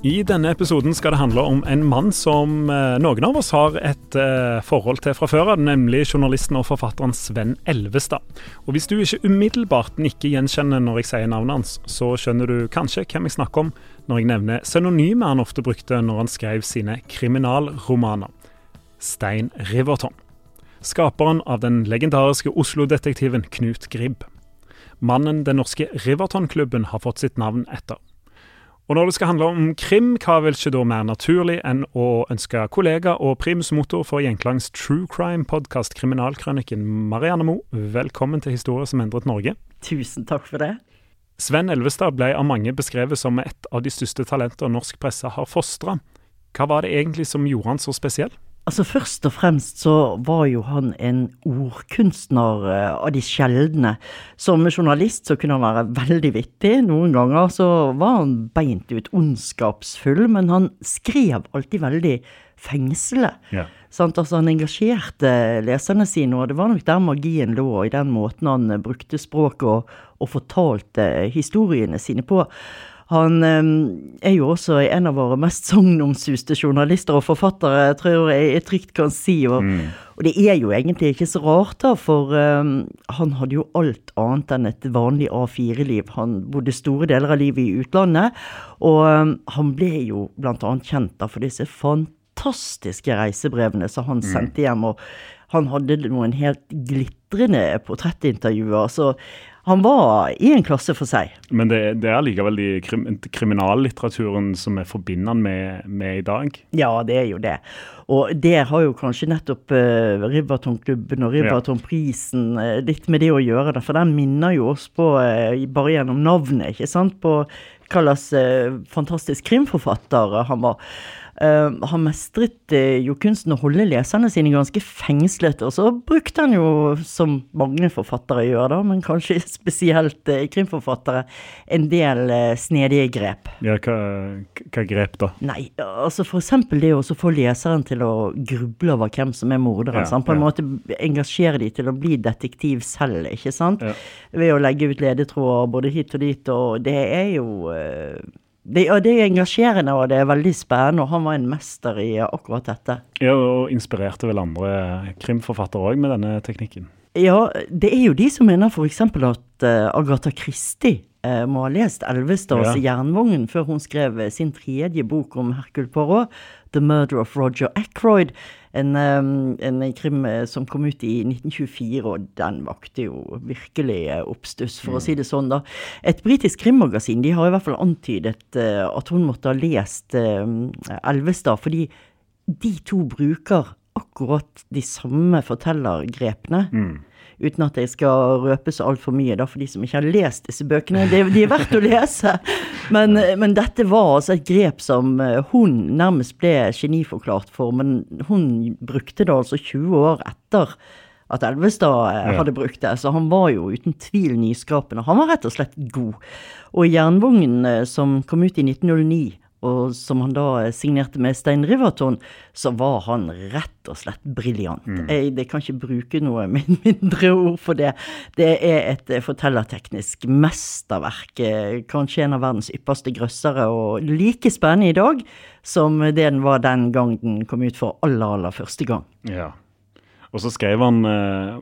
I denne episoden skal det handle om en mann som eh, noen av oss har et eh, forhold til fra før av, nemlig journalisten og forfatteren Sven Elvestad. Og Hvis du ikke umiddelbart nikker gjenkjenner når jeg sier navnet hans, så skjønner du kanskje hvem jeg snakker om når jeg nevner synonymet han ofte brukte når han skrev sine kriminalromaner. Stein Riverton. Skaperen av den legendariske Oslo-detektiven Knut Gribb. Mannen den norske Riverton-klubben har fått sitt navn etter. Og når det skal handle om krim, hva vil ikke da mer naturlig enn å ønske kollega og primus motor for Gjenklangs true crime-podkast Kriminalkrøniken, Marianne Moe, velkommen til Historie som endret Norge. Tusen takk for det. Sven Elvestad ble av mange beskrevet som et av de største talenter norsk presse har fostra. Hva var det egentlig som gjorde han så spesiell? Altså Først og fremst så var jo han en ordkunstner eh, av de sjeldne. Som journalist så kunne han være veldig vittig. Noen ganger så var han beint ut ondskapsfull, men han skrev alltid veldig fengslende. Ja. Altså Han engasjerte leserne sine, og det var nok der magien lå, i den måten han eh, brukte språket og, og fortalte historiene sine på. Han er jo også en av våre mest sagnomsuste journalister og forfattere, tror jeg jeg trygt kan si. Og, og det er jo egentlig ikke så rart, da, for eh, han hadde jo alt annet enn et vanlig A4-liv. Han bodde store deler av livet i utlandet, og eh, han ble jo annet kjent da for disse fantastiske reisebrevene som han sendte hjem. og han hadde noen helt glitrende portrettintervjuer. så han var i en klasse for seg. Men det, det er likevel de krim, kriminallitteraturen som vi forbinder han med, med i dag. Ja, det er jo det. Og det har jo kanskje nettopp uh, Riverton-klubben og Riverton-prisen uh, litt med det å gjøre. Det, for den minner jo oss på, uh, bare gjennom navnet, ikke sant, på hva slags uh, fantastisk krimforfatter han var. Uh, han mestret uh, jo kunsten å holde leserne sine ganske fengslet, og så brukte han jo, som mange forfattere gjør, da, men kanskje spesielt uh, krimforfattere, en del snedige grep. Ja, hva, hva grep da? Nei, altså for eksempel det å få leseren til å gruble over hvem som er morderen. Ja. På en ja. måte engasjere de til å bli detektiv selv, ikke sant? Ja. Ved å legge ut ledetråder både hit og dit, og det er jo eh, det, og det er engasjerende, og det er veldig spennende, og han var en mester i akkurat dette. Ja, og inspirerte vel andre krimforfattere òg med denne teknikken. Ja, det er jo de som mener f.eks. at eh, Agatha Christie eh, må ha lest Elvestads Ja. 'Jernvognen' før hun skrev sin tredje bok om Hercule Poirot, 'The Murder of Roger Ackroyd'. En, eh, en krim eh, som kom ut i 1924, og den vakte jo virkelig eh, oppstuss, for å si det sånn. da. Et britisk krimmagasin de har i hvert fall antydet eh, at hun måtte ha lest Elvestad, fordi de to bruker akkurat de samme fortellergrepene. Uten at jeg skal røpe så altfor mye, da, for de som ikke har lest disse bøkene. De, de er verdt å lese. Men, men dette var altså et grep som eh, hun nærmest ble geniforklart for. Men hun brukte det altså 20 år etter at Elvestad eh, hadde brukt det. Så han var jo uten tvil nyskapende. Han var rett og slett god. Og Jernvognen, eh, som kom ut i 1909, og som han da eh, signerte med Stein Riverton, så var han rett og slett briljant. Mm. Jeg jeg, kan ikke bruke noe min- mindre ord for det. Det er et eh, fortellerteknisk mesterverk. eh, Kanskje en av verdens ypperste grøssere, og like spennende i dag som det den var den gang den kom ut for aller, aller første gang. Ja. Og så skrev han eh,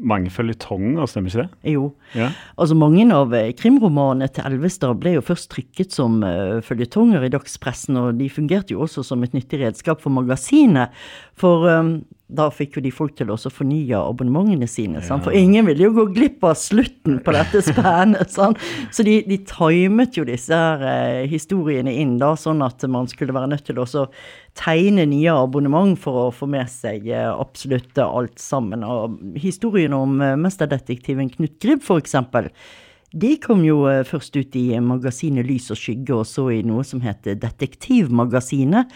mange føljetonger, stemmer ikke det? Jo. Ja. Altså Mange av eh, krimromanene til Elvestad ble jo først trykket som uh, føljetonger i dagspressen, og de fungerte jo også som et nyttig redskap for magasinet. For um, da fikk jo de folk til å fornye abonnementene sine. sant? For ingen ville jo gå glipp av slutten på dette spennet. sant? Så de, de timet jo disse her eh, historiene inn da, sånn at man skulle være nødt til å tegne nye abonnement for å få med seg eh, absolutt alt sammen. Og historien om eh, mesterdetektiven Knut Gribb, eksempel, de kom jo eh, først ut i magasinet Lys og skygge, og så i noe som heter Detektivmagasinet,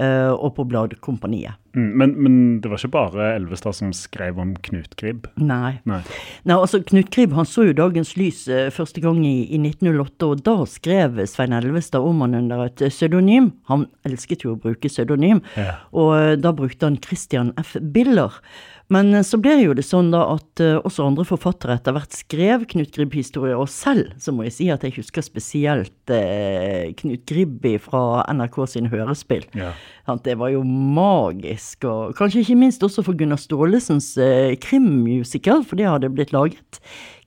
eh, og på Bladkompaniet. Mm, men, men det var ikke bare Elvestad som skrev om Knut Gribb? Nei. Nei. Nei, altså Knut Gribb han så jo dagens lys eh, første gang i, i 1908, og da skrev Svein Elvestad om han under et eh, pseudonym. Han elsket jo å bruke pseudonym, Ja. og eh, da brukte han Christian F. Biller. Men så ble jo det sånn da at også andre forfattere etter hvert skrev Knut Gribb-historier, og selv så må jeg si at jeg husker spesielt eh, Knut Gribb fra NRK sine hørespill. Ja. Det var jo magisk, og kanskje ikke minst også for Gunnar Staalesens eh, krimmusical, for det hadde blitt laget.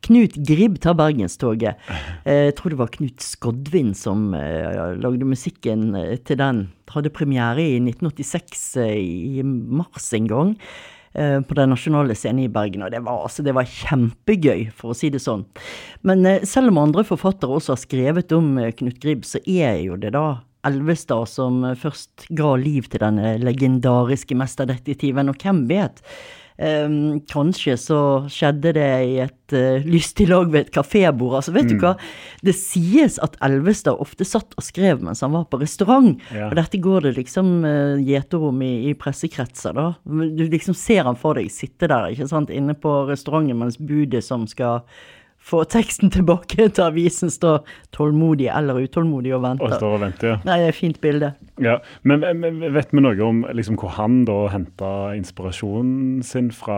Knut Gribb tar Bergenstoget. Eh, jeg tror det var Knut Skodvin som eh, lagde musikken eh, til den. Hadde premiere i 1986 eh, i mars en gang. eh, På Den nasjonale scenen i Bergen, og det var, altså, det var kjempegøy, for å si det sånn. Men eh, selv om andre forfattere også har skrevet om Knut Gribb, så er jo det da Elvestad som eh, først ga liv til denne legendariske mesterdetektiven, og hvem vet? Um, kanskje så skjedde det i et uh, lystig lag ved et kafébord. Altså, vet du hva? Det sies at Elvestad ofte satt og skrev mens han var på restaurant. Ja. Og dette går det liksom uh, gjeterom i, i pressekretser, da. Du liksom ser han for deg sitte der, ikke sant, inne på restauranten mens budet som skal få teksten tilbake til avisen, står tålmodig eller utålmodig og Og venter. står og venter, ja. Nei, det er et fint bilde. ja. Men men vet vi noe om liksom, hvor han da henta inspirasjonen sin fra?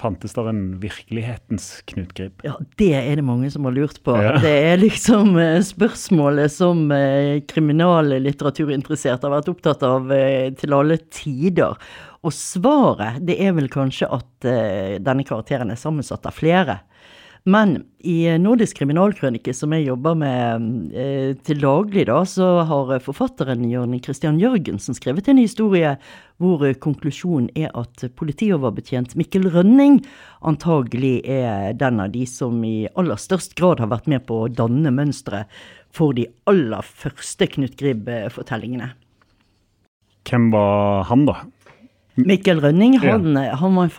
Fantes det en virkelighetens Knut Grip? Ja, det er det mange som har lurt på. Ja. Det er liksom eh, spørsmålet som eh, kriminallitteraturinteresserte har vært opptatt av eh, til alle tider. Og svaret, det er vel kanskje at denne karakteren er sammensatt av flere. Men i Nordisk kriminalkrønike, som jeg jobber med eh, til daglig, da, så har forfatteren Jørn Christian Jørgensen skrevet en historie hvor konklusjonen er at politioverbetjent Mikkel Rønning antagelig er den av de som i aller størst grad har vært med på å danne mønsteret for de aller første Knut Gribb-fortellingene. Hvem var han, da? Mikkel Rønning, Ja. han, han var en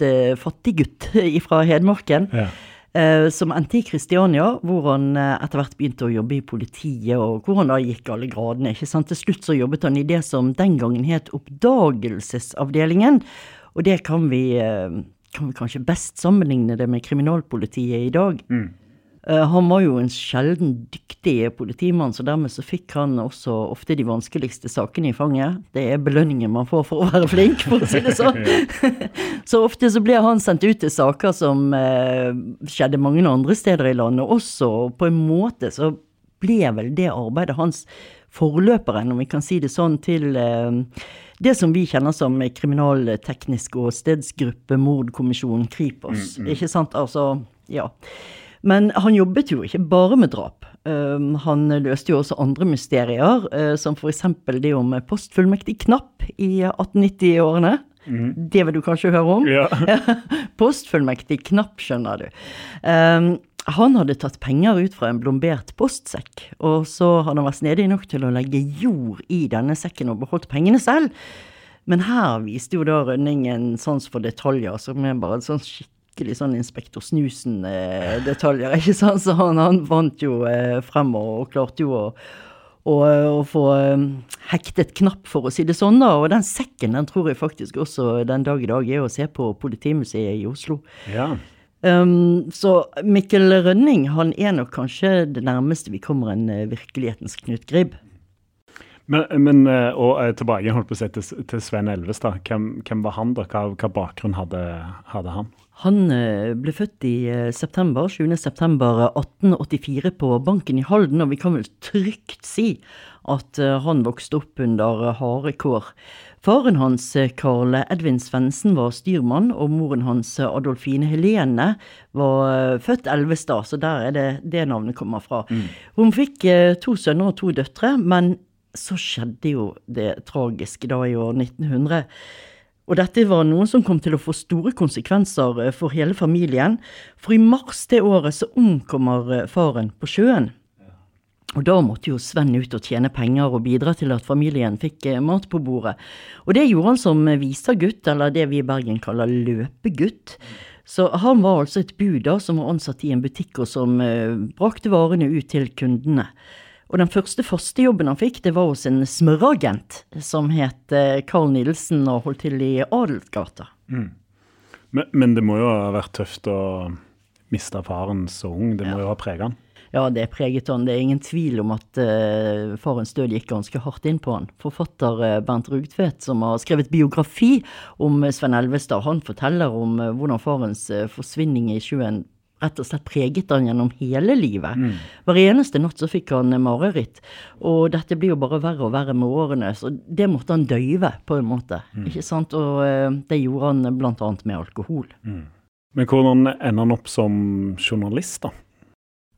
fattiggutt fattig gutt fra Hedmarken. Ja. Uh, som endte i Kristiania, hvor han uh, etter hvert begynte å jobbe i politiet, og hvor han da gikk alle gradene. ikke sant? Til slutt så jobbet han i det som den gangen het Oppdagelsesavdelingen, og det kan vi, kan vi kanskje best sammenligne det med kriminalpolitiet i dag. Eh, Han var jo en sjelden dyktig politimann, så dermed så fikk han også ofte de vanskeligste sakene i fanget. Det er belønningen man får for å være flink, for å si det sånn. så ofte så ble han sendt ut til saker som eh, skjedde mange andre steder i landet også, og på en måte så ble vel det arbeidet hans forløperen, om vi kan si det sånn, til eh, det som vi kjenner som kriminalteknisk åstedsgruppe, mordkommisjonen, Kripos. Ikke sant? Altså, ja. Men han jobbet jo ikke bare med drap. Um, han løste jo også andre mysterier, uh, som eksempel det om postfullmektig knapp i 1890-årene. Det vil du kanskje høre om? Ja. Postfullmektig knapp, skjønner du. Um, han hadde tatt penger ut fra en blombert postsekk, og så hadde han vært snedig nok til å legge jord i denne sekken og beholdt pengene selv. Men her viste jo da Rønning en sans for detaljer som er bare en sånn skikkelig sånn Inspektor Snusen-detaljer, ikke sant? Så han, han vant jo eh, frem og, og klarte jo å, og, å få um, hektet knapp, for å si det sånn. da, Og den sekken den tror jeg faktisk også den dag i dag er å se på Politimuseet i Oslo. Ja. Um, så Mikkel Rønning han er nok kanskje det nærmeste vi kommer en virkelighetens Knut Gribb. Men, men eh, og eh, tilbake holdt på å si til, til Sven Elvestad. Hvem, hvem var han, da? Hva, hva bakgrunn hadde, hadde han? Han uh, ble født i uh, september, 20. september 1884 på Banken i Halden, og vi kan vel trygt si at han vokste opp under harde kår. Faren hans, Karl Edvin Svendsen, var styrmann, og moren hans, Adolfine Helene, var født Elvestad, så der er det det navnet kommer fra. Mm. Hun fikk to sønner og to døtre, men så skjedde jo det tragiske da i år 1900. Og dette var noe som kom til å få store konsekvenser eh, for hele familien. For i mars det året så omkommer eh, faren på sjøen. Og da måtte jo Sven ut og tjene penger og bidra til at familien fikk eh, mat på bordet. Og det gjorde han som visergutt, eller det vi i Bergen kaller løpegutt. Så han var altså et bud da, som var ansatt i en butikk, og som brakte varene ut til kundene. Og den første førstejobben han fikk, det var hos en smøragent som het eh, Carl Nilsen og holdt til i Adelsgata. Mm. Men, men, det må jo ha vært tøft å miste faren så ung. Det må ja. jo ha preget han? Ja, det preget han. Det er ingen tvil om at uh, farens død gikk ganske hardt inn på han. Forfatter uh, Bernt Rugtvedt, som har skrevet biografi om Sven Elvestad, han forteller om uh, hvordan farens forsvinning i sjøen rett og slett preget han gjennom hele livet. Mm. Hver eneste natt så fikk han mareritt. Og dette blir jo bare verre og verre med årene, så det måtte han døyve på en måte. Mm. ikke sant? Og uh, det gjorde han bl.a. med alkohol. Mm. Men hvordan ender han opp som journalist, da?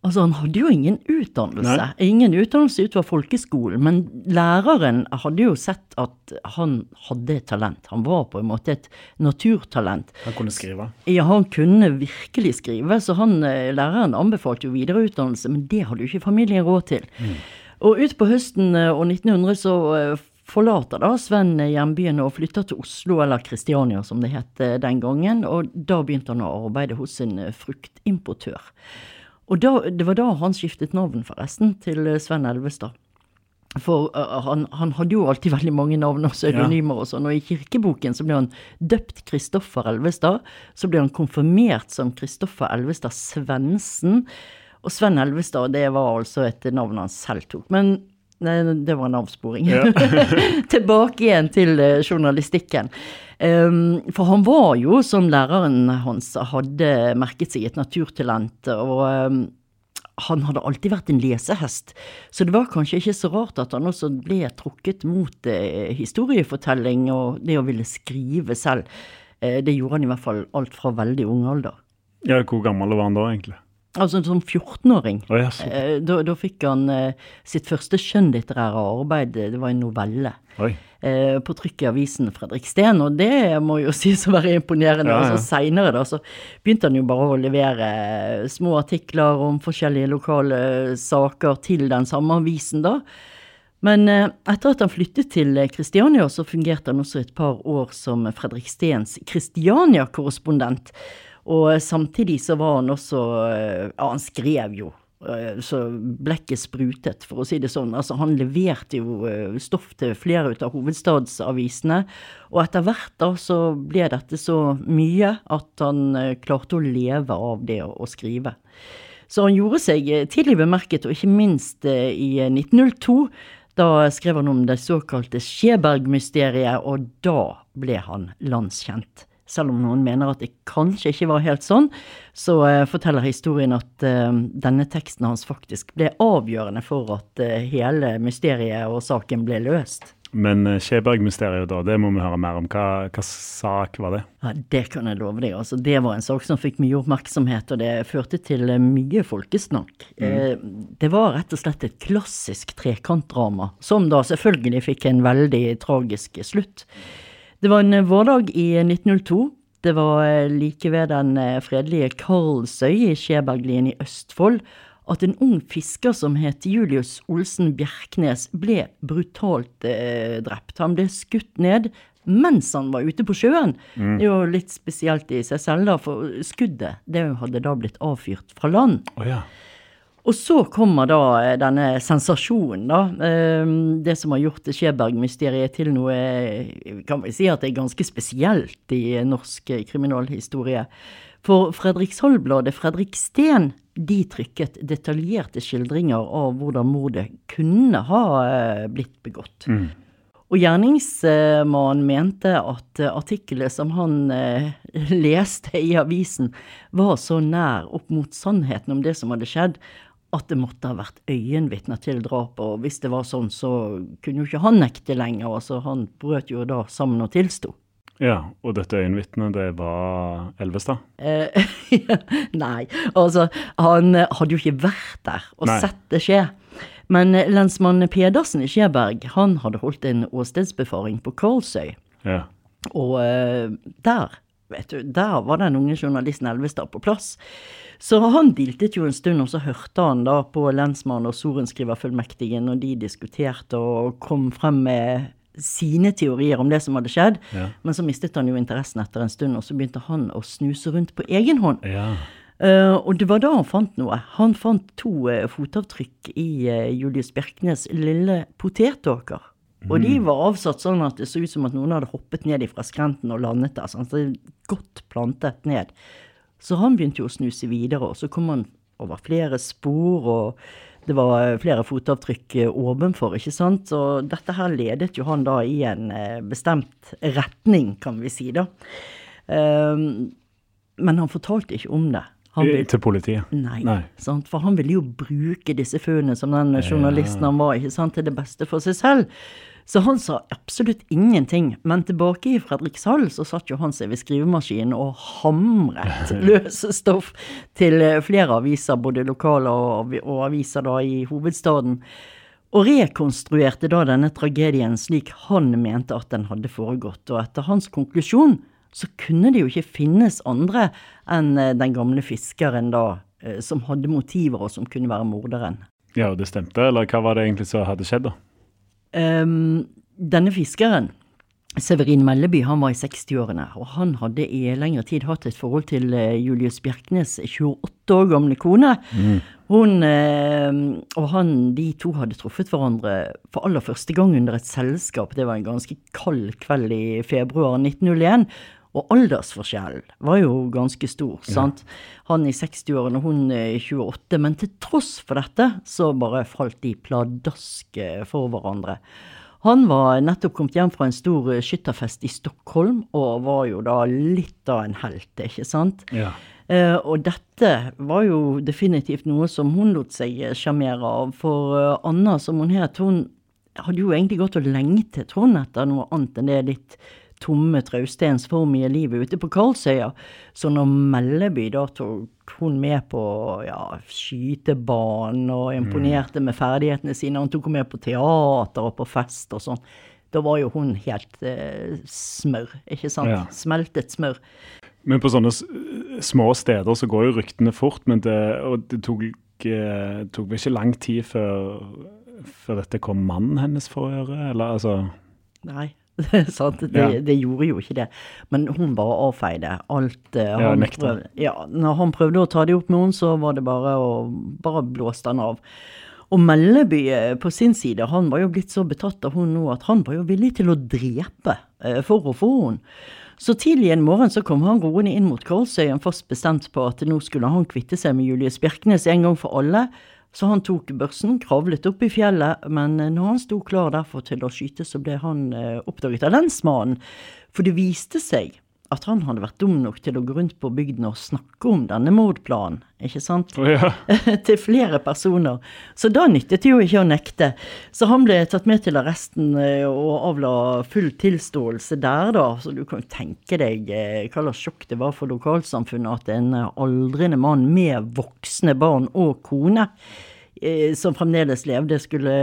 Altså, han hadde jo ingen utdannelse. Nei. Ingen utdannelse utover folkeskolen, men læreren hadde jo sett at han hadde talent. Han var på en måte et naturtalent. Han kunne skrive? Ja, han kunne virkelig skrive, så han, eh, læreren anbefalte jo videreutdannelse, men det hadde jo ikke familien råd til. Mm. Og utpå høsten eh, år 1900 så eh, forlater da Sven hjembyen og flytter til Oslo, eller Kristiania som det het den gangen, og da begynte han å arbeide hos en fruktimportør. Og da, det var da han skiftet navn, forresten, til eh, Sven Elvestad. For uh, han, han, hadde jo alltid veldig mange navn og pseudonymer ja. og sånn, og i kirkeboken så ble han døpt Kristoffer Elvestad. Så ble han konfirmert som Kristoffer Elvestad Svendsen. Og Sven Elvestad, det var altså et navn han selv tok. Men nei, det var en avsporing. Ja. Tilbake igjen til journalistikken. Um, for han var jo, som læreren hans hadde merket seg, et naturtalent. Og um, han hadde alltid vært en lesehest, så det var kanskje ikke så rart at han også ble trukket mot eh, historiefortelling og det å ville skrive selv. Eh, det gjorde han i hvert fall alt fra veldig ung alder. Ja, Hvor gammel var han da, egentlig? Altså som 14-åring. Oh, eh, da, da, fikk han eh, sitt første skjønnlitterære arbeid, det var en novelle. Oi på trykk i avisen Fredriksten, og det må jo sies å være imponerende. Ja, ja. Altså Seinere da, så begynte han jo bare å levere eh, små artikler om forskjellige lokale saker til den samme avisen, da. Men eh, etter at han flyttet til Kristiania, så fungerte han også et par år som Fredrikstens Kristiania-korrespondent. Og samtidig så var han også eh, Ja, han skrev jo eh, så blekket sprutet, for å si det sånn. Altså, han leverte jo eh, stoff til flere av hovedstadsavisene. Og etter hvert da så ble dette så mye at han klarte å leve av det å, skrive. Så han gjorde seg tidlig bemerket, og ikke minst i 1902. Da skrev han om det såkalte Skjeberg-mysteriet, og da ble han landskjent. Selv om noen mener at det kanskje ikke var helt sånn, så uh, forteller historien at uh, denne teksten hans faktisk ble avgjørende for at uh, hele mysteriet og saken ble løst. Men Skjeberg-mysteriet, da, det må vi høre mer om. Hva, hva, sak var det? Ja, Det kan jeg love deg. Altså, det var en sak som fikk mye oppmerksomhet, og det førte til mye folkesnakk. Mm. det var rett og slett et klassisk trekantdrama, som da selvfølgelig fikk en veldig tragisk slutt. Det var en vårdag i 1902. Det var eh, like ved den eh, fredelige Karlsøy i Skjeberglien i Østfold at en ung fisker som het Julius Olsen Bjerknes, ble brutalt eh, drept. Han ble skutt ned mens han var ute på sjøen. Mm. Det er jo litt spesielt i seg selv, da, for skuddet det hadde da blitt avfyrt fra land. Oh, ja. Og så kommer da eh, denne sensasjonen, da. Eh, det som har gjort Skjeberg-mysteriet til noe kan vi si at det er ganske spesielt i norsk kriminalhistorie. For Fredrikshall-bladet Fredrik Steen de trykket detaljerte skildringer av hvordan mordet kunne ha eh, blitt begått. Mm. Og gjerningsmannen mente at artikkelet som han eh, leste i avisen, var så nær opp mot sannheten om det som hadde skjedd, at det måtte ha vært øyenvitner til drapet. Og hvis det var sånn, så kunne jo ikke han nekte lenger. altså Han brøt jo da sammen og tilsto. Ja, og dette øyenvitnet, det var Elvestad? Eh, nei, altså han hadde jo ikke vært der og nei. sett det skje. Men lensmann Pedersen i Skjeberg, han hadde holdt en åstedsbefaring på Karlsøy. Ja. Og uh, der, vet du, der var den unge journalisten Elvestad på plass. Så han diltet jo en stund, og så hørte han da på lensmann og sorenskriverfullmektigen, og de diskuterte og kom frem med sine teorier om det som hadde skjedd, ja. men så mistet han jo interessen etter en stund, og så begynte han å snuse rundt på egen hånd. Ja. Uh, og det var da han fant noe. Han fant to uh, fotavtrykk i uh, Julius Bjerknes lille potetåker. Og de mm. var avsatt sånn at det så ut som at noen hadde hoppet ned fra skrenten og landet der. sånn at det Godt plantet ned. Så han begynte jo å snuse videre, og så kom han over flere spor. og det var eh, flere fotavtrykk eh, ovenfor, ikke sant. Og dette her ledet jo han da i en eh, bestemt retning, kan vi si, da. Um, men han fortalte ikke om det. Vil, til politiet? Nei, nei. For han ville jo bruke disse funnene som den journalisten han var, ikke sant, til det beste for seg selv. Så han sa absolutt ingenting. Men tilbake i Fredrikshall så satt jo han seg ved skrivemaskinen og hamret løse stoff til eh, flere aviser, både lokale og, og aviser da i hovedstaden. Og rekonstruerte da denne tragedien slik han mente at den hadde foregått. Og etter hans konklusjon så kunne det jo ikke finnes andre enn eh, den gamle fiskeren da, eh, som hadde motiver, og som kunne være morderen. Ja, og det stemte, eller hva var det egentlig som hadde skjedd, da? Um, denne fiskeren, Severin Melleby, han var i 60-årene, og han hadde i lengre tid hatt et forhold til uh, Julius Bjerknes 28 år gamle kone. Mm. Hun uh, og han, de to hadde truffet hverandre for aller første gang under et selskap. Det var en ganske kald kveld i februar 1901. Og aldersforskjellen var jo ganske stor. Ja. sant? Han i 60-årene, hun i 28. Men til tross for dette, så bare falt de pladask for hverandre. Han var nettopp kommet hjem fra en stor skytterfest i Stockholm, og var jo da litt av en helt, ikke sant? Ja. Uh, og dette var jo definitivt noe som hun lot seg sjarmere av, for uh, Anna, som hun het, hun hadde jo egentlig gått og lengtet hun etter noe annet enn det litt tomme traustensformige livet ute på Karlsøya. Så når Melleby da tok hun med på ja, skytebanen og imponerte mm. med ferdighetene sine, han tok henne med på teater og på fest og sånn, da var jo hun helt eh, smør, ikke sant? Ja. Smeltet smør. Men på sånne små steder så går jo ryktene fort, men det, og det tok, eh, tok ikke lang tid før, før dette kom mannen hennes for å gjøre, eller altså Nei. det, ja. det, gjorde jo ikke det. Men hun bare avfeide alt. Uh, ja, nekta. Ja, når han prøvde å ta det opp med henne, så var det bare å bare blåste han av. Og Melleby eh, på sin side, han var jo blitt så betatt av hun nå at han var jo villig til å drepe uh, for å få henne. Så tidlig en morgen så kom han roende inn mot Karlsøyen, fast bestemt på at nå skulle han kvitte seg med Julius Bjerknes en gang for alle. Så han tok børsen, kravlet opp i fjellet, men eh, når han sto klar derfor til å skyte, så ble han eh, oppdaget av lensmannen. For det viste seg at han hadde vært dum nok til å gå rundt på bygden og snakke om denne mordplanen, ikke sant? Oh, ja. til flere personer. Så da nyttet det jo ikke å nekte. Så han ble tatt med til arresten eh, og avla full tilståelse der, da. Så du kan jo tenke deg hva slags sjokk det var for lokalsamfunnet at en aldrende mann med voksne barn og kone Eh, som fremdeles levde, skulle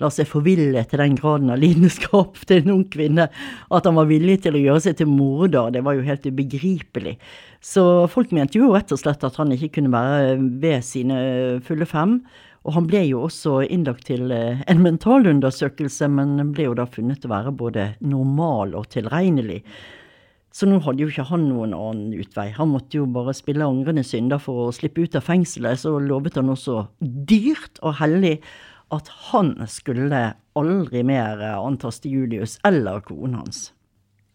la seg forville til den graden av lidenskap til en ung kvinne at han var villig til å gjøre seg til morder. Det var jo helt ubegripelig. Så folk mente jo rett og slett at han ikke kunne være ved sine fulle fem. Og han ble jo også innlagt til eh, en mentalundersøkelse, men ble jo da funnet å være både normal og tilregnelig. Så nå hadde jo ikke han noen annen utvei. Han måtte jo bare spille angrende synder for å slippe ut av fengselet. Så lovet han også dyrt og hellig at han skulle aldri mer antaste Julius eller konen hans.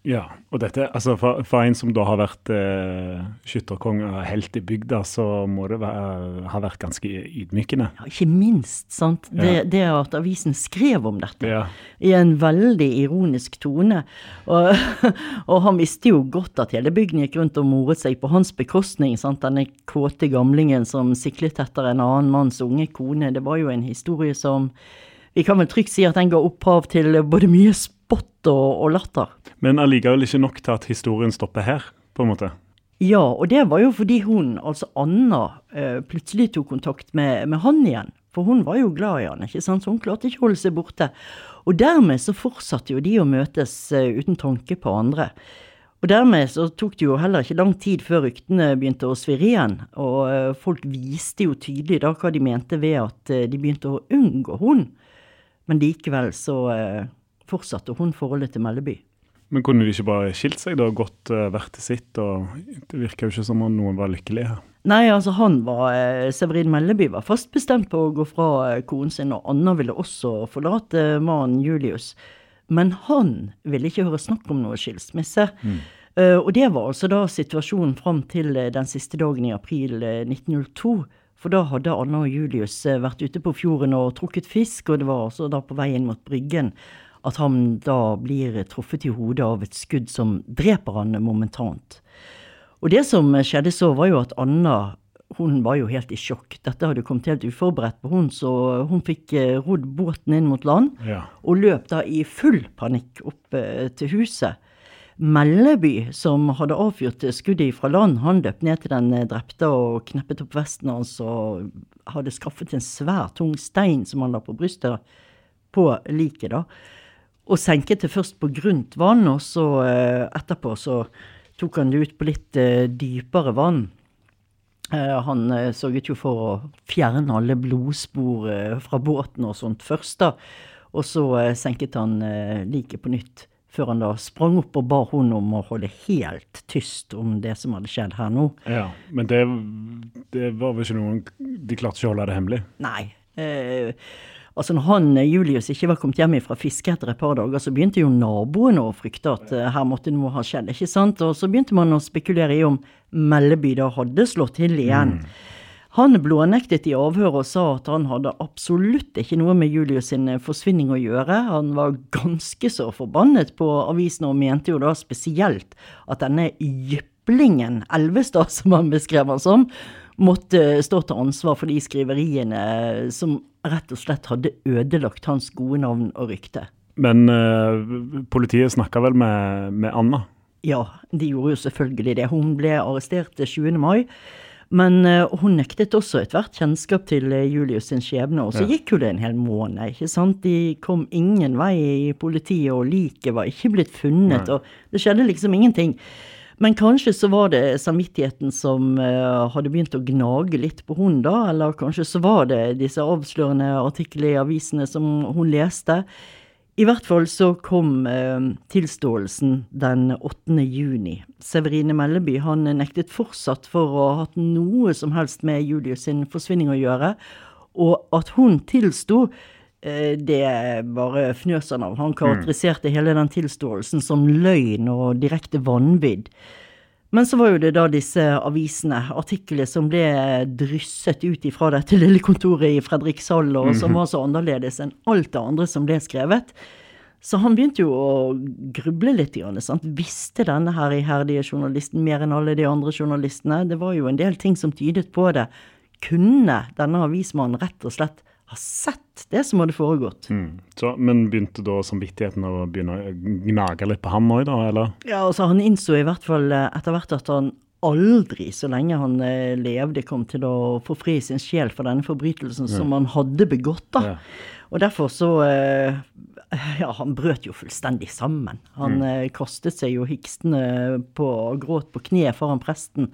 Ja, og dette, altså for, for en som da har vært eh, skytterkonge og helt i bygda, så må det være, ha vært ganske ydmykende. Ja, ikke minst, sant. Det, Ja. det at avisen skrev om dette Ja. i en veldig ironisk tone. Og, og han visste jo godt at hele bygden gikk rundt og moret seg på hans bekostning. sant? Denne kåte gamlingen som siklet etter en annen manns unge kone. Det var jo en historie som Vi kan vel trygt si at den ga opphav til både mye og, og latter. Men allikevel ikke nok til at historien stopper her, på en måte. Ja, og det var jo fordi hun, altså Anna, eh, plutselig tok kontakt med, med han igjen. For hun var jo glad i han, ikke sant, så hun klarte ikke å holde seg borte. Og dermed så fortsatte jo de å møtes eh, uten tanke på andre. Og dermed så tok det jo heller ikke lang tid før ryktene begynte å svirre igjen. Og eh, folk viste jo tydelig da hva de mente ved at de begynte å unngå hun. Men likevel så fortsatte hun forholdet til Melleby. Men kunne de ikke bare skilt seg da, gått uh, hvert til sitt? og Det virker jo ikke som om noen var lykkelig her. Nei, altså han var, eh, Severin Melleby var fast bestemt på å gå fra eh, konen sin, og Anna ville også forlate mannen Julius. Men han ville ikke høre snakk om noe skilsmisse. Mm. og det var altså da situasjonen fram til eh, den siste dagen i april eh, 1902. For da hadde Anna og Julius eh, vært ute på fjorden og trukket fisk, og det var altså da på vei inn mot Bryggen at han da blir truffet i hodet av et skudd som dreper han momentant. Og det som skjedde så, var jo at Anna hun var jo helt i sjokk. Dette hadde kommet helt uforberedt på hun, så hun fikk eh, rodd båten inn mot land, Ja. og løp da i full panikk opp eh, til huset. Melleby, som hadde avfyrt skuddet fra land, han løp ned til den eh, drepte og kneppet opp vesten hans og hadde skaffet en svær, tung stein som han la på brystet på liket, da. Og senket det først på grunt vann, og så eh, etterpå så tok han det ut på litt eh, dypere vann. Eh, han sørget jo for å fjerne alle blodspor fra båten og sånt først, da. Og så senket han liket på nytt, før han da sprang opp og ba hun om å holde helt tyst om det som hadde skjedd her nå. Ja, Men det, det var vel ikke noen De klarte ikke å holde det hemmelig? Nei. Eh, altså når han eh, Julius ikke var kommet hjem fra fiske etter et par dager, så begynte jo naboene å frykte at eh, her måtte noe ha skjedd, ikke sant? Og så begynte man å spekulere i om Melleby da hadde slått til igjen. Han blånektet i avhør og sa at han hadde absolutt ikke noe med Julius sin eh, forsvinning å gjøre. Han var ganske så forbannet på avisen og mente jo da spesielt at denne jyplingen Elvestad, som han beskrev han som, måtte stå til ansvar for de skriveriene som rett og slett hadde ødelagt hans gode navn og rykte. Men eh, politiet snakka vel med, med Anna? Ja, de gjorde jo selvfølgelig det. Hun ble arrestert 20. mai. Men eh, hun nektet også ethvert kjennskap til eh, Julius sin skjebne, og så Ja. gikk jo det en hel måned, ikke sant. De kom ingen vei i politiet, og liket var ikke blitt funnet, Nei. og det skjedde liksom ingenting. Men kanskje så var det samvittigheten som eh, hadde begynt å gnage litt på hun da, eller kanskje så var det disse avslørende artiklene i avisene som hun leste. I hvert fall så kom eh, tilståelsen den 8. juni. Severine Melleby han nektet fortsatt for å ha hatt noe som helst med Julius sin forsvinning å gjøre, og at hun tilsto, det bare fnøs han av. Han karakteriserte hele den tilståelsen som løgn og direkte vanvidd. Men så var jo det da disse avisene, artiklene som ble drysset ut ifra dette lille kontoret i Fredrikshall, og som var så annerledes enn alt det andre som ble skrevet. Så han begynte jo å gruble litt. Sant? Visste denne her iherdige journalisten mer enn alle de andre journalistene? Det var jo en del ting som tydet på det. Kunne denne avismannen rett og slett ha sett det som hadde foregått? Mm. Så, men begynte da samvittigheten å begynne å gnage litt på ham òg, da? Eller? Ja, altså Han innså i hvert fall eh, etter hvert at han aldri, så lenge han eh, levde, kom til å forfri sin sjel for denne forbrytelsen som han hadde begått. da. Ja. Og derfor så eh, Ja, han brøt jo fullstendig sammen. Han mm. kastet seg jo hikstende på gråt på kne foran presten,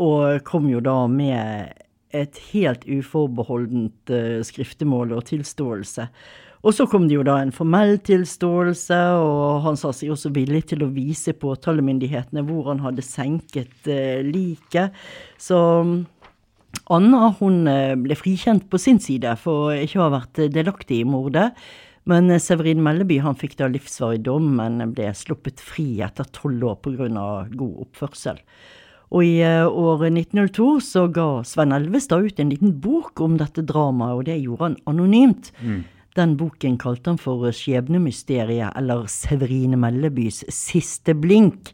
og kom jo da med et helt uforbeholdent uh, skriftemål og tilståelse. Og så kom det jo da en formell tilståelse, og han sa seg også villig til å vise påtalemyndighetene hvor han hadde senket uh, liket. Så Anna hun eh, ble frikjent på sin side for ikke å ha vært delaktig i mordet. Men Severin Melleby han fikk da livsvarig dom, men ble sluppet fri etter tolv år pga. god oppførsel. Og i året år 1902 så ga Sven Elvestad ut en liten bok om dette dramaet, og det gjorde han anonymt. Mm. Den boken kalte han for Skjebnemysteriet, eller Severine Mellebys siste blink.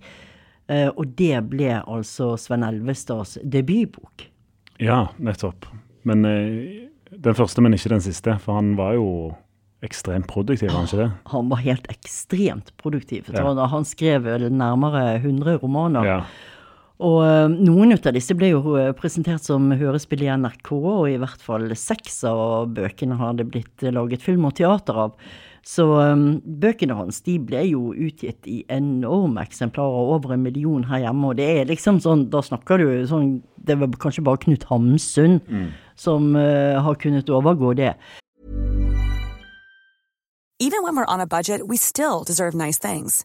Eh, og det ble altså Sven Elvestads debutbok. Ja, nettopp. Men eh, den første, men ikke den siste. For han var jo ekstremt produktiv, var han ikke det? Han var helt ekstremt produktiv. Ja. Han skrev nærmere 100 romaner. Ja. Og uh, noen av disse ble jo eh, presentert som hørespill i NRK, og i hvert fall seks av bøkene har det blitt laget film og teater av. Så um, bøkene hans de ble jo utgitt i enorme eksemplarer, over en million her hjemme. Og det er liksom sånn, da snakker du sånn Det var kanskje bare Knut Hamsun mm. som uh, har kunnet overgå det. Even when we're on a budget, we still deserve nice things.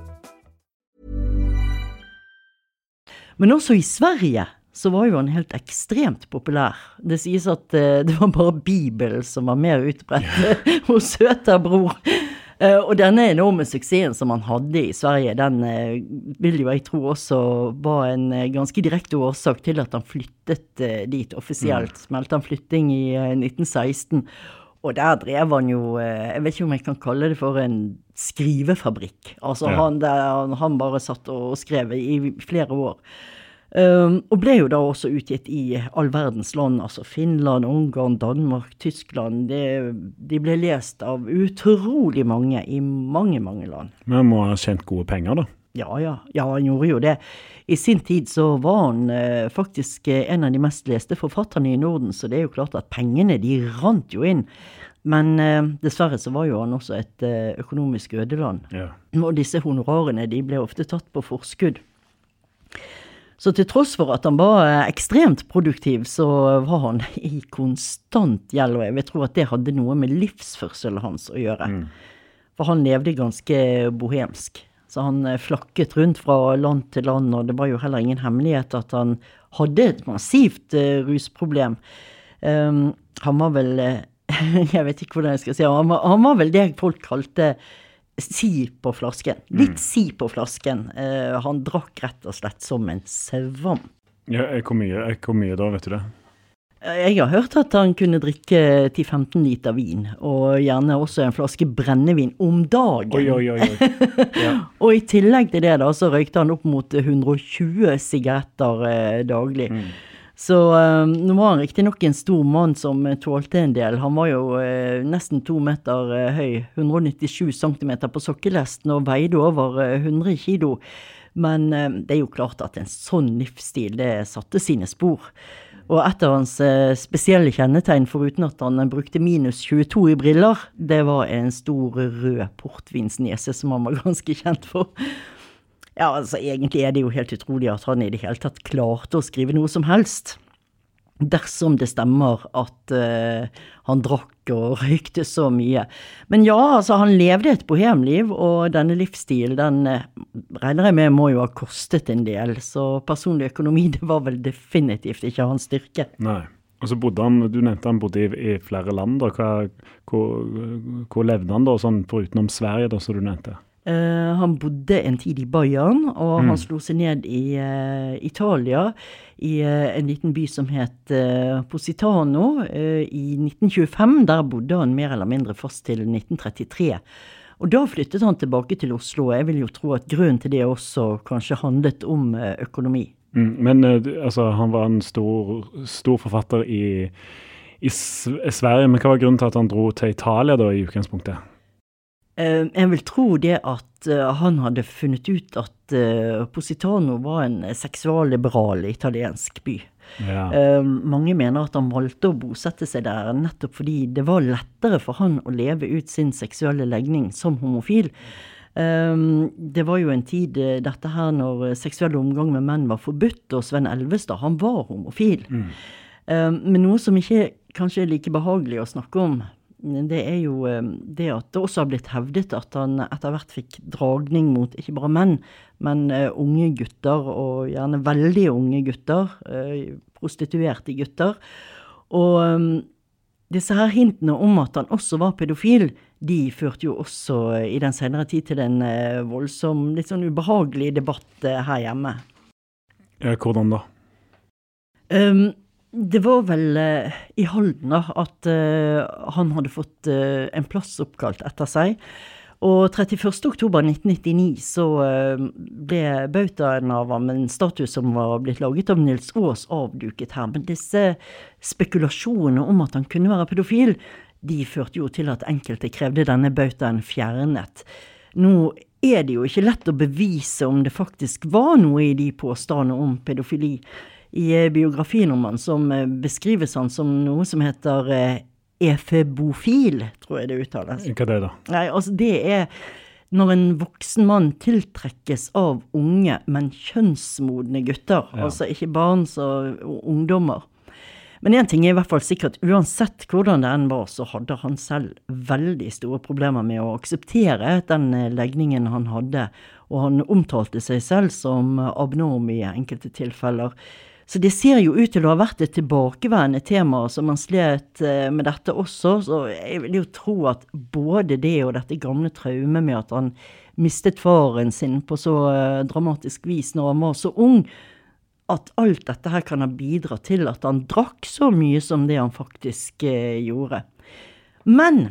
Men også i Sverige så var jo han helt ekstremt populær. Det sies at uh, det var bare Bibelen som var mer utbredt hos Søterbror. Uh, og denne enorme suksessen som han hadde i Sverige, den uh, vil jo jeg tro også var en ganske direkte årsak til at han flyttet dit offisielt. Mm. Meldte han flytting i 1916. Og der drev han jo Jeg vet ikke om jeg kan kalle det for en skrivefabrikk. Altså ja. han, der, han bare satt og skrev i flere år. Um, og ble jo da også utgitt i all verdens land, altså Finland, Ungarn, Danmark, Tyskland. Det, de ble lest av utrolig mange i mange, mange land. Men han må ha tjent gode penger, da? Ja, ja. Ja, han gjorde jo det. I sin tid så var han eh, faktisk en av de mest leste forfatterne i Norden, så det er jo klart at pengene de rant jo inn. Men eh, dessverre så var jo han også et eh, økonomisk ødeland. Ja. Og disse honorarene de ble ofte tatt på forskudd. Så til tross for at han var eh, ekstremt produktiv, så var han i konstant gjeld, og jeg vil tro at det hadde noe med livsførselen hans å gjøre. Mm. For han levde ganske bohemsk. Så han eh, flakket rundt fra land til land, og det var jo heller ingen hemmelighet at han hadde et massivt uh, rusproblem. Um, han var vel Jeg vet ikke hvordan jeg skal si han var, han var vel det folk kalte si på flasken. Litt mm. si på flasken. Uh, han drakk rett og slett som en svamp. Ja, hvor mye, hvor mye da, vet du det? Jeg har hørt at han kunne drikke 10-15 liter vin, og gjerne også en flaske brennevin om dagen. Oi, oi, oi. Ja. og i tillegg til det da, så røykte han opp mot 120 sigaretter eh, daglig. Mm. Så um, nå var han riktignok en stor mann som tålte en del. Han var jo uh, nesten to meter uh, høy, 197 cm på sokkelesten og veide over 100 kilo. Men eh, det er jo klart at en sånn livsstil, det satte sine spor. Og et av hans eh, spesielle kjennetegn, foruten at han brukte minus 22 i briller, det var en stor rød portvinsnese som han var ganske kjent for. Ja, altså egentlig er det jo helt utrolig at han i det hele tatt klarte å skrive noe som helst dersom det stemmer at uh, han drakk og røykte så mye. Men ja, altså, han levde et bohemliv, og denne livsstilen, den uh, regner jeg med må jo ha kostet en del. Så personlig økonomi, det var vel definitivt ikke hans styrke. Nei. Og så bodde han, Du nevnte han bodde i, i flere land. da, Hva, hvor, hvor, levde han da, sånn forutenom Sverige, da, som du nevnte? Uh, han bodde en tid i Bayern, og mm. han slo seg ned i uh, Italia, i uh, en liten by som het Positano, i 1925. Der bodde han mer eller mindre fast til 1933. Og da flyttet han tilbake til Oslo. og Jeg vil jo tro at grunnen til det også kanskje handlet om økonomi. Mm, men altså, han var en stor, stor forfatter i, i Sverige, men hva var grunnen til at han dro til Italia da i utgangspunktet? Eh, jeg vil tro det at eh, han hadde funnet ut at eh, Positano var en seksualliberal italiensk by. Ja. Mange mener at han valgte å bosette seg der nettopp fordi det var lettere for han å leve ut sin seksuelle legning som homofil. Det var jo en tid dette her når seksuell omgang med menn var forbudt, og Sven Elvestad han var homofil. Mm. Men noe som ikke kanskje er like behagelig å snakke om, det er jo eh, det at det også har blitt hevdet at han etter hvert fikk dragning mot ikke bare menn, men uh, unge gutter, og gjerne veldig unge gutter. Uh, prostituerte gutter. Og disse her hintene om at han også var pedofil, de førte jo også i den senere tid til en voldsom, litt sånn ubehagelig debatt her hjemme. Ja, Hvordan da? Um, det var vel uh, i Halden da, at uh, han hadde fått uh, en plass oppkalt etter seg. Og 31.10.1999 så ble bautaen av ham, en statue som var blitt laget av Nils Aas, avduket her. Men disse spekulasjonene om at han kunne være pedofil, de førte jo til at enkelte krevde denne bautaen fjernet. Nå er det jo ikke lett å bevise om det faktisk var noe i de påstandene om pedofili i eh, biografien om han som eh, beskrives han som noe som heter eh, efebofil, tror jeg det uttales. Hva er det, da? Nei, altså det er når en voksen mann tiltrekkes av unge, men kjønnsmodne gutter. Ja. Altså ikke barn, så ungdommer. Men én ting er i hvert fall sikkert, uansett hvordan det enn var, så hadde han selv veldig store problemer med å akseptere den legningen han hadde, og han omtalte seg selv som abnorm i enkelte tilfeller. Så det ser jo ut til å ha vært et tilbakeværende tema som man slet eh, med dette også. Så jeg vil jo tro at både det og dette gamle traumet med at han mistet faren sin på så eh, dramatisk vis når han var så ung, at alt dette her kan ha bidratt til at han drakk så mye som det han faktisk eh, gjorde. Men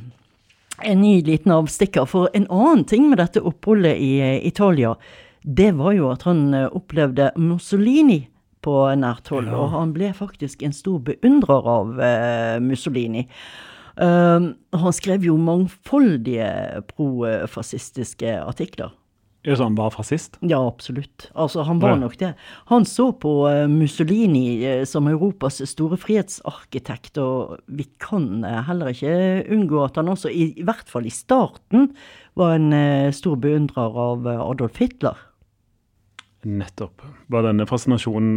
en ny liten avstikker. For en annen ting med dette oppholdet i Italia, det var jo at han opplevde Mussolini på nært hold. Ja. Og han ble faktisk en stor beundrer av uh, Mussolini. Uh, han skrev jo mangfoldige profascistiske artikler. Er så han var fascist? Ja, absolutt. Altså, han var ja. nok det. Han så på uh, Mussolini uh, som Europas store frihetsarkitekt, og vi kan uh, heller ikke unngå at han også, i, i, hvert fall i starten, var en stor beundrer av Adolf Hitler. Nettopp. Var denne fascinasjonen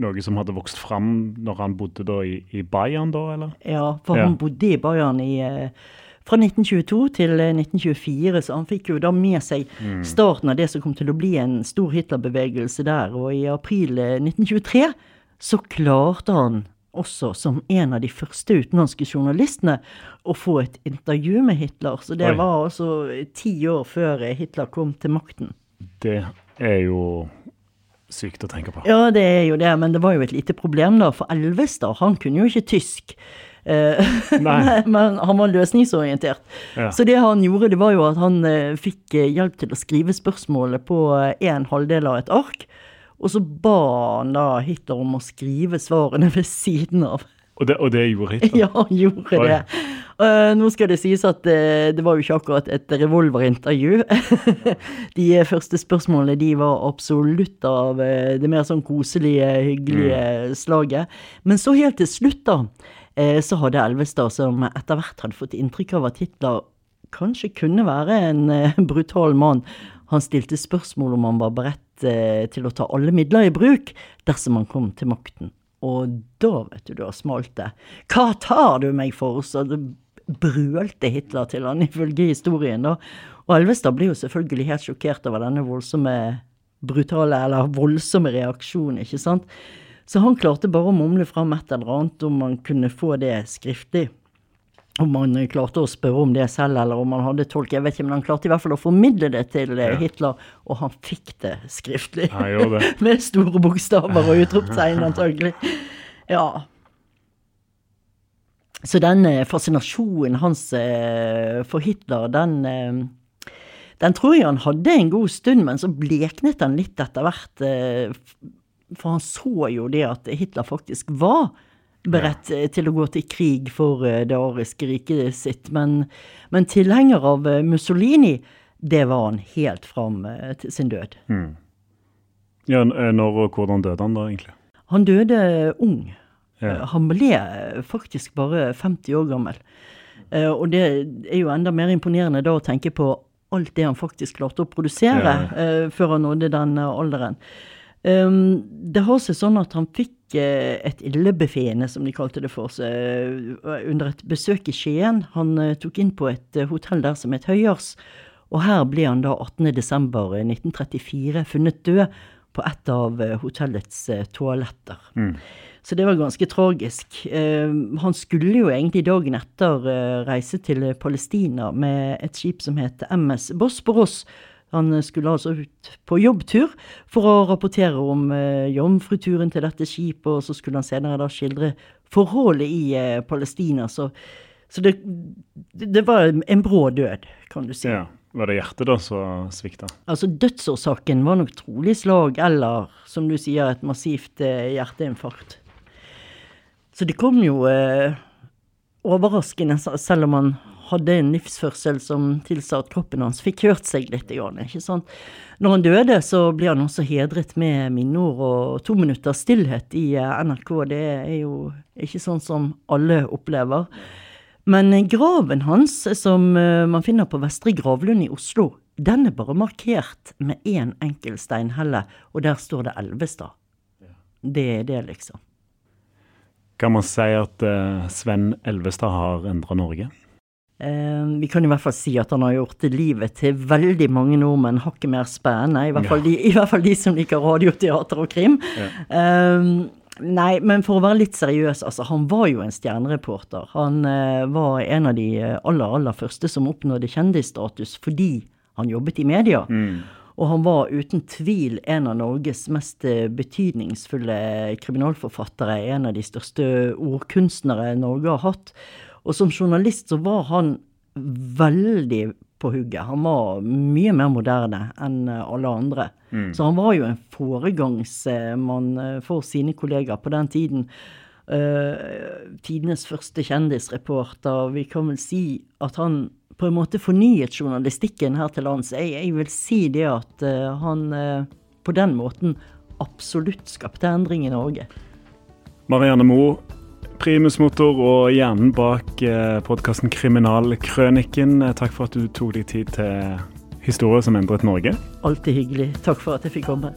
noe som hadde vokst fram når han bodde da i, i Bayern, da, eller? Ja, for ja. han bodde i Bayern i, eh, fra 1922 til 1924, eh, så han fikk jo da med seg mm. starten av det som kom til å bli en stor Hitler-bevegelse der. Og i april 1923 eh, så klarte han også som en av de første utenlandske journalistene å få et intervju med Hitler. Så det Oi. var altså ti år før Hitler kom til makten. Det er jo sykt å tenke på. Ja, det er jo det, men det var jo et lite problem, da. For Elvestad, han kunne jo ikke tysk. Uh, men han var løsningsorientert. Ja. Så det han gjorde, det var jo at han uh, fikk uh, hjelp til å skrive spørsmålet på en halvdel av et ark. Og så ba han da Hitler om å skrive svarene ved siden av. Og det, og det gjorde Hitler? Ja, han gjorde Oi. det. Uh, nå skal det sies at uh, det var jo ikke akkurat et revolverintervju. de første spørsmålene de var absolutt av uh, det mer sånn koselige, hyggelige mm. slaget. Men så helt til slutt, da, så hadde Elvestad, som etter hvert hadde fått inntrykk av at Hitler kanskje kunne være en brutal mann, han stilte spørsmål om han var beredt til å ta alle midler i bruk dersom han kom til makten. Og da, vet du, da smalt det. Hva tar du meg for? Så det brølte Hitler til han, ifølge historien, da. Og Alvestad blir jo selvfølgelig helt sjokkert over denne voldsomme, brutale, eller voldsomme reaksjonen, ikke sant. Så han klarte bare å mumle fram et eller annet om man kunne få det skriftlig om han klarte å spørre om det selv, eller om han hadde tolk, jeg vet ikke, men han klarte i hvert fall å formidle det til eh, ja. Hitler, og han fikk det skriftlig. det. Med store bokstaver og utropstegn, antagelig. Ja. Så den eh, fascinasjonen hans eh, for Hitler, den den tror jeg han hadde en god stund, men så bleknet han litt etter hvert. For han så jo det at Hitler faktisk var beredt ja. til å gå til krig for eh, det ariske riket sitt. Men, men tilhenger av eh, Mussolini, det var han helt fram eh, til sin død. Mm. Ja, Når og hvordan døde han da, egentlig? Han døde ung. Ja. Han ble faktisk bare 50 år gammel. Og det er jo enda mer imponerende da å tenke på alt det han faktisk klarte å produsere ja. før han nådde den alderen. Um, det har seg sånn at han fikk et illebefiende, som de kalte det for seg, under et besøk i Skien. Han tok inn på et hotell der som het Høyers, og her ble han da 18.12.1934 funnet død på et av hotellets toaletter. Mm. Så det var ganske tragisk. Ehm, han skulle jo egentlig dagen etter reise til Palestina med et skip som het MS Bosporos, han skulle altså ut på jobbtur for å rapportere om eh, jomfruturen til dette skipet, og så skulle han senere da skildre forholdet i eh, Palestina. Så, så det, det, var en brå død, kan du si. Ja. Var det hjertet da som svikta? Altså Dødsårsaken var nok trolig slag eller, som du sier, et massivt eh, hjerteinfarkt. Så det kom jo eh, overraskende, selv om han hadde en livsførsel som tilsa at kroppen hans fikk hørt seg litt. ikke sant? Når han døde, så ble han også hedret med minneord og to minutters stillhet i eh, NRK. Det er jo ikke sånn som alle opplever. Men graven hans, som eh, man finner på Vestre gravlund i Oslo, den er bare markert med én en enkel steinhelle, og der står det Elvestad. Det er det, liksom. Kan man si at uh, Sven Elvestad har endra Norge? Uh, vi kan i hvert fall si at han har gjort livet til veldig mange nordmenn hakket mer spennende. I hvert, fall ja. de, I hvert fall de som liker radioteater og krim. Ja. Uh, nei, men for å være litt seriøs, altså, han var jo en stjernereporter. Han eh, var en av de aller, aller første som oppnådde kjendisstatus fordi han jobbet i media. Mm. Og han var uten tvil en av Norges mest betydningsfulle kriminalforfattere. En av de største ordkunstnere Norge har hatt. Og som journalist så var han veldig på hugget. Han var mye mer moderne enn alle andre. Mm. Så han var jo en foregangsmann eh, for sine kollegaer på den tiden. Uh, tidenes første kjendisreporter. Vi kan vel si at han på en måte fornyet journalistikken her til lands. Jeg, jeg vil si det at uh, han uh, på den måten absolutt skapte endring i Norge. Marianne Moe, primusmotor og hjernen bak podkasten Kriminalkrøniken. Takk for at du tok deg tid til historier som endret Norge. Alltid hyggelig. Takk for at jeg fikk komme.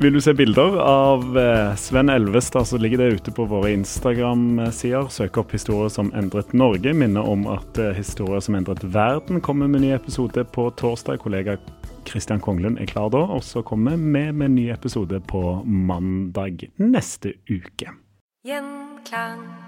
Vil du se bilder av eh, Sven Elvestad, så ligger det ute på våre Instagram-sider. Søk opp 'Historier som endret Norge'. Minner om at 'Historier som endret verden' kommer med ny episode på torsdag. Kollega Kristian Konglund er klar da, og så kommer vi med, med ny episode på mandag neste uke. Gjenklang.